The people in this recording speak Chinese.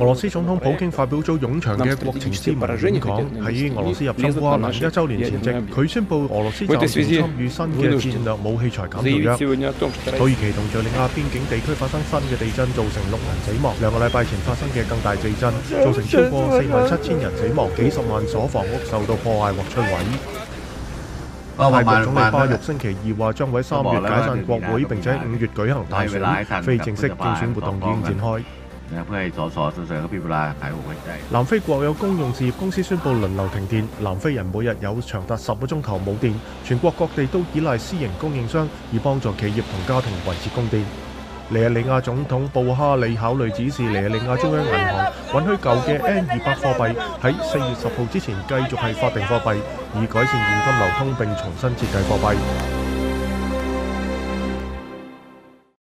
俄羅斯總統普京發表咗冗長嘅國情諮文演講，喺俄羅斯入侵乌克兰一週年前夕，佢宣布俄羅斯暂聯参與新嘅戰略武器裁減條約。土耳其同叙利亞邊境地區發生新嘅地震，造成六人死亡。兩個禮拜前發生嘅更大地震，造成超過四萬七千人死亡，幾十萬所房屋受到破壞或摧毀。美國總理巴育星期二話將喺三月解散國會，並且五月舉行大選，非正式竞选活動已經展開。你系好鬼滞。南非国有公用事業公司宣布輪流停電，南非人每日有長達十個鐘頭冇電。全國各地都依賴私營供應商，以幫助企業同家庭維持供電。尼日利亞總統布哈里考慮指示尼日利亞中央銀行允許舊嘅 N 二百貨幣喺四月十號之前繼續係法定貨幣，以改善現金流通並重新設計貨幣。